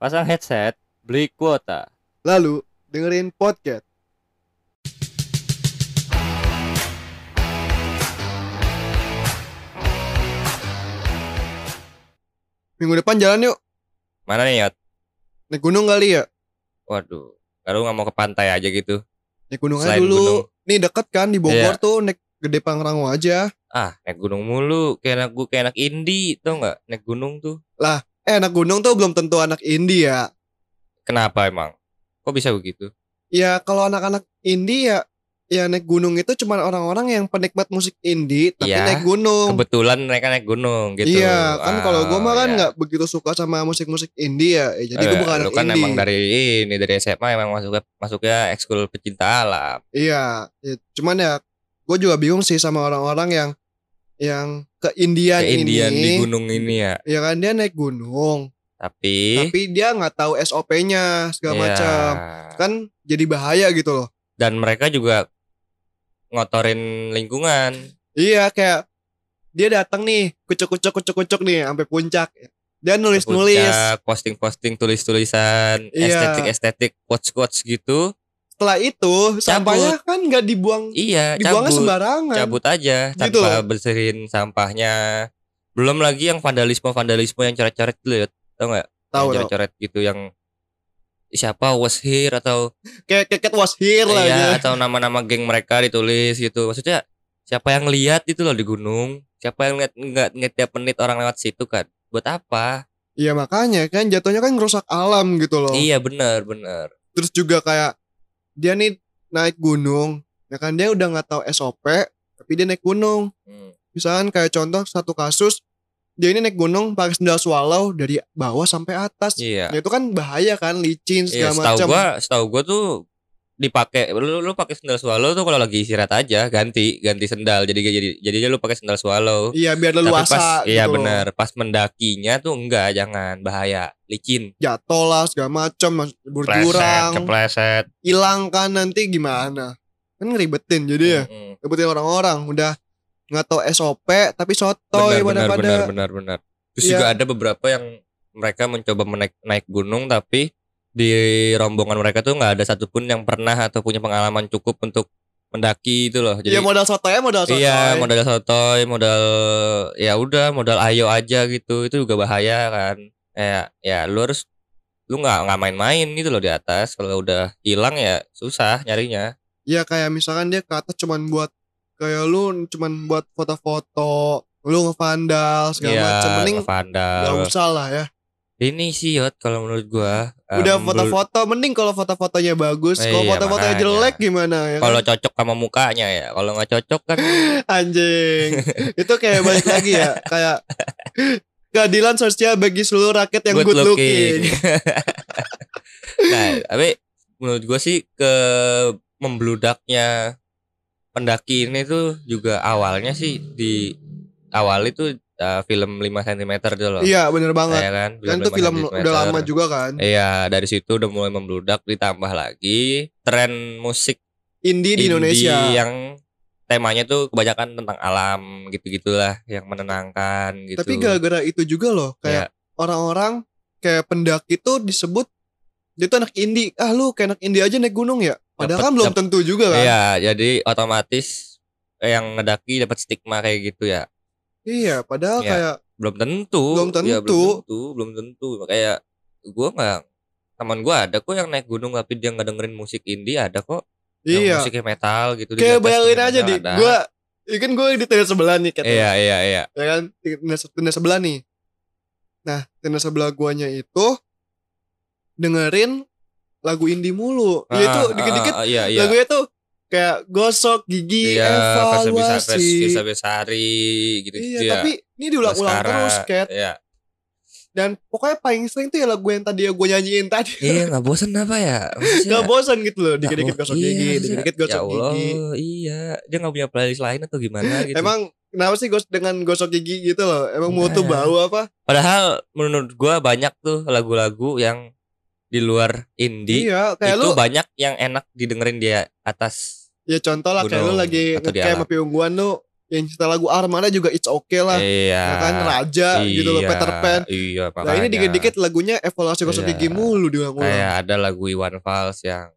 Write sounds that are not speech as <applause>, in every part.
Pasang headset, beli kuota. Lalu dengerin podcast. Minggu depan jalan yuk. Mana nih, Yot? Naik gunung kali ya? Waduh, kalau nggak mau ke pantai aja gitu. Naik gunung aja dulu. gunung. Nih deket kan di Bogor Iya. tuh naik Gede Pangrango aja. Ah, naik gunung mulu, kayak anak gue kayak anak indie, tau nggak? Naik gunung tuh. Eh anak gunung tuh belum tentu anak indie ya. Kenapa emang? Kok bisa begitu? Ya kalau anak-anak indie ya ya naik gunung itu cuma orang-orang yang penikmat musik indie tapi Iya. naik gunung. Kebetulan mereka naik gunung gitu. Iya, kan kalau gue mah Ah, kan iya. nggak begitu suka sama musik-musik indie ya. Eh, jadi gue Eh, bukan lu anak kan indie. emang dari ini dari SMA emang masuknya masuknya ekskul pecinta alam. Iya, ya, cuman ya gue juga bingung sih sama orang-orang yang yang ke Indian, Indian ini. di gunung ini ya. Ya kan dia naik gunung, Tapi, tapi dia nggak tahu SOP-nya segala iya. macam. Kan jadi bahaya gitu loh. dan mereka juga ngotorin lingkungan. Iya, kayak dia datang nih, kucuk-kucuk kucuk-kucuk nih sampai puncak. Dia nulis-nulis. Puncak, posting-posting tulis-tulisan, Iya. estetik-estetik, quotes-quotes gitu. Setelah itu sampahnya kan nggak dibuang, Iya, dibuangnya cabut, sembarangan. cabut aja Gitu tanpa bersihin sampahnya. Belum lagi yang vandalisme-vandalisme yang coret-coret ya, tau nggak? Tahu tahu. coret-coret gitu yang siapa was here atau Kayak keket was here lah iya, ya. atau nama-nama geng mereka ditulis gitu. Maksudnya siapa yang lihat itu loh di gunung? Siapa yang lihat nggak nggak tiap menit orang lewat situ kan? Buat apa? Iya makanya kan jatuhnya kan ngerusak alam gitu loh. Iya benar benar. terus juga kayak dia nih naik gunung ya kan dia udah nggak tahu SOP tapi dia naik gunung Hmm. misalkan kayak contoh satu kasus dia ini naik gunung pakai sendal swallow dari bawah sampai atas Iya. ya itu kan bahaya kan licin Iya, segala setahu macam gua, setahu gua tuh dipakai lu lu pakai sendal swallow tuh kalau lagi istirahat aja ganti ganti sendal. Jadi jadi jadinya lu pakai sendal swallow. Iya biar leluasa pas iya gitu loh. benar pas mendakinya tuh enggak jangan. Bahaya. Licin. Jatuh lah segala macam berjurang. Kepleset hilang kan nanti gimana? Kan ngeribetin jadi ya. Mm-mm. ngeribetin orang-orang. Udah nggak tahu SOP tapi sotoy benar pada benar pada. benar benar benar terus Iya. juga ada beberapa yang mereka mencoba menaik naik gunung tapi di rombongan mereka tuh nggak ada satupun yang pernah atau punya pengalaman cukup untuk mendaki itu loh Iya jadi modal sotoy modal sotoy Iya, modal sotoy, modal ya udah, modal ayo aja gitu. Itu juga bahaya kan. Ya, ya lu harus lu nggak nggak main-main gitu loh di atas. Kalau udah hilang ya susah nyarinya. Ya kayak misalkan dia ke atas cuman buat kayak lu cuman buat foto-foto, lu ngevandal segala Iya, macam. Mending vandal. gak usah lah ya. Ini sih Yot kalau menurut gua. Udah membel- foto-foto, mending kalau foto-fotonya bagus. Kalau Iya, foto-fotonya jelek gimana ya? Kalau kan? cocok sama mukanya ya. Kalau nggak cocok kan <laughs> Anjing. Itu kayak balik lagi ya, kayak keadilan sosial bagi seluruh rakyat yang good, looking. <laughs> <laughs> nah, tapi menurut gua sih ke membludaknya pendaki ini tuh juga awalnya sih di awal itu uh, film 5 cm itu loh. Iya, bener banget. Ya kan? Kan itu 5 film cm. udah lama juga kan. Iya, dari situ udah mulai membludak ditambah lagi tren musik Indie di indie Indonesia. yang temanya tuh kebanyakan tentang alam gitu-gitulah yang menenangkan gitu. Tapi gara-gara itu juga loh, kayak orang-orang kayak pendaki tuh disebut dia tuh anak indie. Ah lu kayak anak indie aja naik gunung ya? Padahal Dapet- kan belum dapet- tentu juga kan. Iya, jadi otomatis yang ngedaki dapat stigma kayak gitu ya. Iya, padahal Iya. kayak Belum tentu. Belum Ya, tentu. belum tentu, belum tentu. Kayak gua nggak teman gua ada kok yang naik gunung tapi dia nggak dengerin musik indie ada kok. Yang iya. musiknya metal gitu Kayak bayangin aja di ada. gua ya kan gue di tenda sebelah nih kata Iya, iya, iya. ya kan tenda, tenda sebelah nih. Nah, tenda sebelah guanya itu dengerin lagu indie mulu. Ya itu Ah, dikit-dikit ah, ah, iya, iya. lagunya tuh kayak gosok gigi Iya, evaluasi. Bisa Besari gitu Iya, gitu ya. tapi ini diulang-ulang terus kayak Iya. dan pokoknya paling sering tuh ya lagu yang tadi gue nyanyiin tadi. Iya, nggak bosan apa ya? Maksudnya- Gak bosan gitu loh, dikit-dikit gosok iya, gigi, dikit-dikit gosok ya Allah, gigi. Iya, dia nggak punya playlist lain atau gimana <laughs> gitu. Emang kenapa sih gos dengan gosok gigi gitu loh? Emang mau tuh Nah. bau apa? Padahal menurut gua banyak tuh lagu-lagu yang di luar indie Iya, kayak itu lu banyak yang enak didengerin di atas. Ya contoh lah kayak lu lagi ngecamp alam. sama ungguan lu yang setelah lagu Armada juga it's okay lah Iya. ya kan raja gitu loh Iya, Peter Pan Iya, nah ini makanya. dikit-dikit lagunya evaluasi Iya. gigi mulu diulang-ulang kayak ada lagu Iwan Fals yang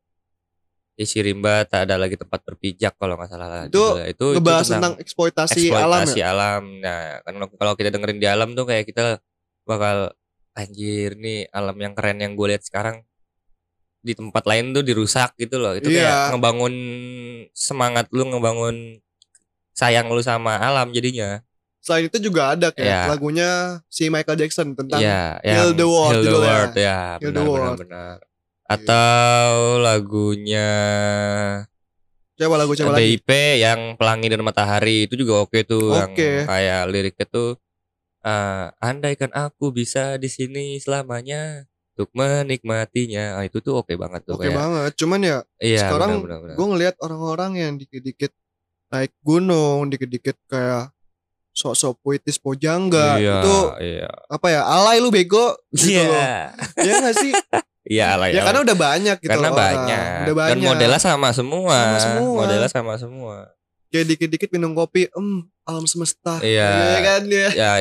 isi rimba tak ada lagi tempat berpijak kalau nggak salah lah Itu itu itu ngebahas tentang eksploitasi, alam eksploitasi ya alam. Nah, kan kalau kita dengerin di alam tuh kayak kita bakal anjir nih alam yang keren yang gue lihat sekarang di tempat lain tuh dirusak gitu loh. Itu Iya. kayak ngebangun semangat lu ngebangun sayang lu sama alam jadinya. selain itu juga ada kayak Iya. lagunya si Michael Jackson tentang Iya, Heal yang the World Heal the judulnya. World ya, Heal the benar benar World. benar. Atau lagunya coba lagu coba lagi BIP yang Pelangi dan Matahari itu juga oke tuh yang Oke. kayak liriknya tuh eh andaikan aku bisa di sini selamanya untuk menikmatinya. Ah, itu tuh oke banget tuh oke kayak. banget cuman ya Iya, sekarang gue ngelihat orang-orang yang dikit-dikit naik gunung dikit-dikit kayak sok-sok puitis pojangga iya, itu iya. apa ya alay lu bego gitu loh Iya. ya gak sih Iya lah ya karena udah banyak gitu karena loh orang. banyak. udah banyak Dan modelnya sama semua. Sama semua. Modelnya sama semua. kayak dikit-dikit minum kopi em alam semesta Iya. Iya kan ya Ya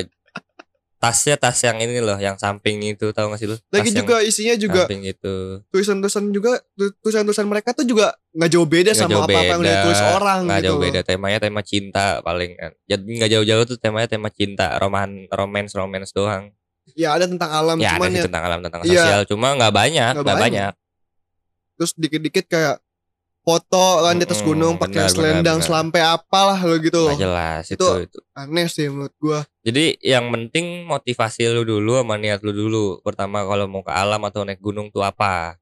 tasnya tas yang ini loh, yang samping itu tahu gak sih lu? lagi yang juga isinya juga samping itu. tulisan-tulisan juga tu- tulisan-tulisan mereka tuh juga nggak jauh beda Nggak sama jauh apa-apa yang udah beda, ditulis orang nggak gitu jauh beda temanya tema cinta paling kan jadi nggak jauh-jauh tuh temanya tema cinta roman romance romance doang ya ada tentang alam ya ada cuman sih ya tentang alam tentang Iya. sosial cuma nggak banyak Nggak nggak banyak. banyak terus dikit-dikit kayak foto kan di atas gunung pakai selendang selampe apalah lo gitu loh. Jelas itu, Itu- itu. aneh sih menurut gua. Jadi yang penting motivasi lu dulu sama niat lu dulu. Pertama kalau mau ke alam atau naik gunung tuh apa?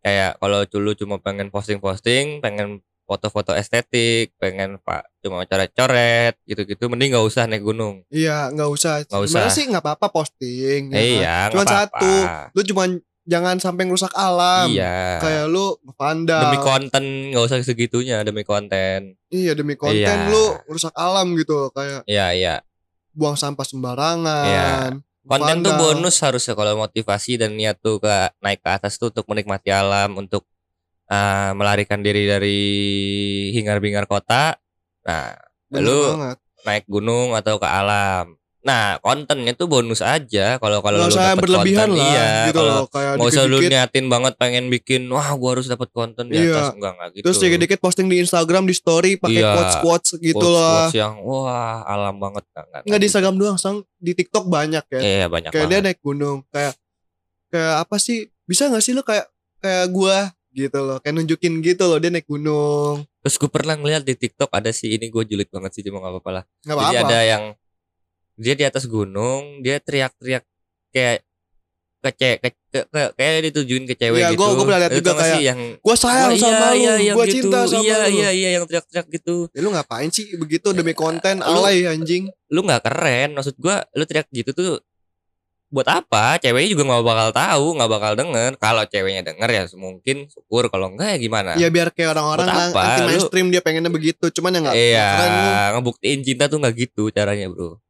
Kayak kalau dulu cuma pengen posting-posting pengen foto-foto estetik pengen pak cuma coret-coret gitu-gitu mending nggak usah naik gunung. Iya nggak usah. Nggak sebenarnya usah. sih nggak apa-apa posting ya kan? iya Cuman apa-apa. satu, lu cuman jangan sampai ngerusak alam. Iya. Kayak lu vandal demi konten nggak usah segitunya demi konten. Iya demi konten Iya. lu rusak alam gitu kayak iya iya. buang sampah sembarangan konten tuh bonus harusnya kalau motivasi dan niat tuh ke naik ke atas tuh untuk menikmati alam untuk ah, melarikan diri dari hingar bingar kota. Nah Bener lu banget. naik gunung atau ke alam nah kontennya tuh bonus aja. Kalau kalau nggak lu dapet berlebihan konten, lah iya. gitu kalau loh kayak nggak usah lu niatin banget pengen bikin wah gua harus dapat konten di Iya. atas. Enggak enggak gitu. Terus dikit-dikit posting di Instagram di story pakai Iya. quotes quotes gitu loh Quotes-quotes yang wah alam banget. Enggak enggak, nggak di Instagram doang sang. Di TikTok banyak ya. Iya banyak kayak dia banget. naik gunung kayak kayak apa sih? Bisa nggak sih lu kayak kayak gua gitu loh kayak nunjukin gitu loh dia naik gunung. Terus gue pernah ngeliat di TikTok ada sih ini gue julid banget sih cuma gak apa-apa lah. nggak Jadi apa-apa. ada yang dia di atas gunung, dia teriak-teriak kayak ke, ke, ke, ke- kayak ditujuin ke cewek Iya, gitu. gua- gua pernah lihat Lu juga kayak, yang gua sayang "Wah, sama lu yang gua gitu. cinta sama iya, lu Iya iya yang teriak-teriak gitu. Ya, lu ngapain sih begitu demi konten Lu- alay anjing Lu nggak keren, maksud gua lu teriak gitu tuh buat apa? Ceweknya juga nggak bakal tahu, nggak bakal denger. Kalau ceweknya denger ya mungkin syukur, kalau enggak ya gimana? ya biar kayak orang-orang yang anti Lu- mainstream dia pengennya begitu cuman ya nggak iya, keren lu ngebuktiin cinta tuh nggak gitu caranya, Bro.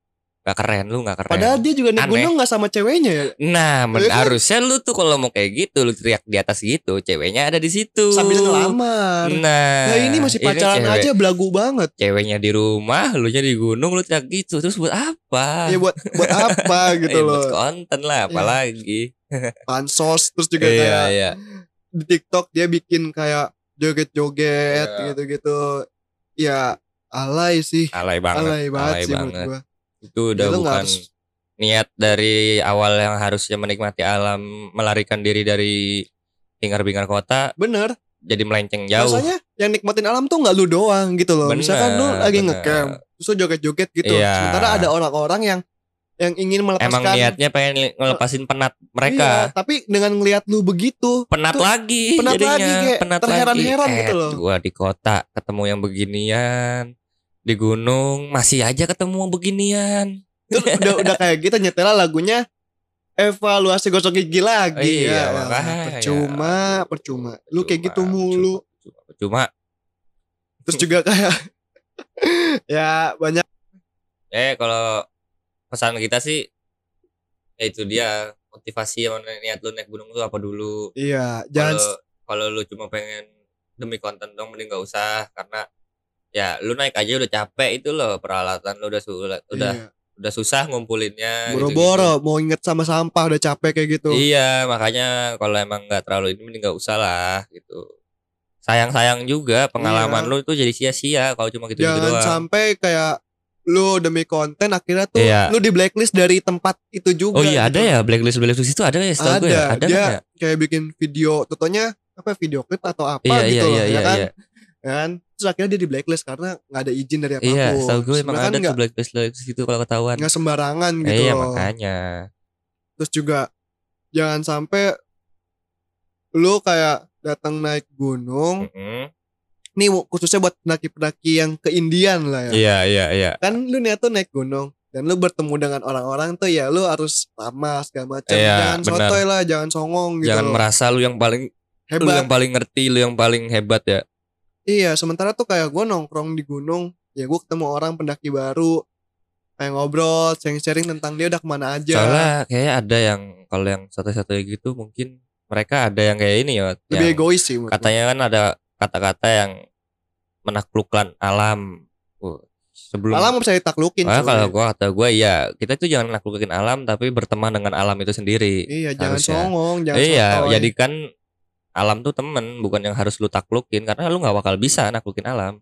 Gak keren lu gak keren. padahal dia juga naik Aneh. gunung nggak sama ceweknya ya Nah, men- Iya harusnya lu tuh kalau mau kayak gitu lu teriak di atas gitu, ceweknya ada di situ. sambil ngelamar Nah, nah ini masih pacaran cewek- aja belagu banget Ceweknya di rumah, lu nya di gunung, lu teriak gitu. Terus buat apa? ya buat buat apa <laughs> gitu Eh, loh Buat konten lah, apalagi. <laughs> pansos terus juga Iya, kayak iya. di TikTok dia bikin kayak joget-joget Iya. gitu-gitu ya alay sih Alay banget. alay banget alay sih menurut banget. gua Itu udah bukan harus- niat dari awal yang harusnya menikmati alam, melarikan diri dari hingar-bingar kota, bener jadi melenceng jauh. rasanya yang nikmatin alam tuh nggak lu doang gitu loh misalkan lu Bener, lagi bener. ngecamp terus joget-joget gitu Iya. sementara ada orang-orang yang yang ingin melepaskan Emang niatnya pengen ngelepasin penat mereka. Iya, tapi dengan ngelihat lu begitu penat Tuh, lagi penat jadinya lagi, kayak penat terheran-heran gitu Eh, loh. gua di kota ketemu yang beginian di gunung masih aja ketemu beginian. Terus udah udah kayak gitu nyetel lagunya evaluasi gosok gigi lagi. Iya, ya makanya. percuma percuma. Lu kayak gitu mulu. cuma, cuma terus juga kayak <laughs> ya banyak. Eh kalau pesan kita sih ya itu dia motivasi sama niat lu naik gunung tuh apa dulu? Iya jangan kalau kalau lu cuma pengen demi konten dong mending gak usah karena ya lu naik aja udah capek itu loh peralatan lu udah sulit udah Iya. udah susah ngumpulinnya boro-boro mau inget sama sampah udah capek kayak gitu Iya, makanya kalau emang nggak terlalu ini mending nggak usah lah gitu. Sayang-sayang juga pengalaman Iya. lu tuh jadi sia-sia kalau cuma gitu-gitu jangan doang. sampai kayak lu demi konten akhirnya tuh Iya. lu di blacklist dari tempat itu juga Oh iya ada gitu. ya blacklist blacklist itu ada ya setahu gue ya. Ada. Ada Dia kan ya? kayak bikin video tutonya apa video clip atau apa Iya gitu iya loh iya ya iya kan iya. kan terus akhirnya dia di blacklist karena nggak ada izin dari apa pun Iya, setahu gue emang ada kan tuh nggak blacklist blacklist itu kalau ketahuan. nggak sembarangan gitu iya makanya. terus juga jangan sampai lu kayak datang naik gunung Mm-mm. nih khususnya buat pendaki-pendaki yang ke Indian lah ya Iya iya iya. kan lu niat tuh naik gunung dan lu bertemu dengan orang-orang tuh ya lu harus ramah segala macam Iya, jangan benar. sotoy lah jangan songong gitu Jangan loh. merasa lu yang paling lu hebat yang paling ngerti, lu yang paling hebat ya. Iya sementara tuh kayak gue nongkrong di gunung ya gue ketemu orang pendaki baru kayak ngobrol sharing-sharing tentang dia udah ke mana aja Soalnya kayak ada yang kalau yang satu-satu gitu mungkin mereka ada yang kayak ini ya. lebih egois sih gue. katanya kan ada kata-kata yang menaklukkan alam. Uh, sebelum alam bisa ditaklukin Ah, cuy. kalau gua kata gua ya kita tuh jangan naklukin alam tapi berteman dengan alam itu sendiri. iya jangan harusnya. songong jangan iya, sotoy. jadikan alam tuh temen bukan yang harus lu taklukin karena lu nggak bakal bisa naklukin alam.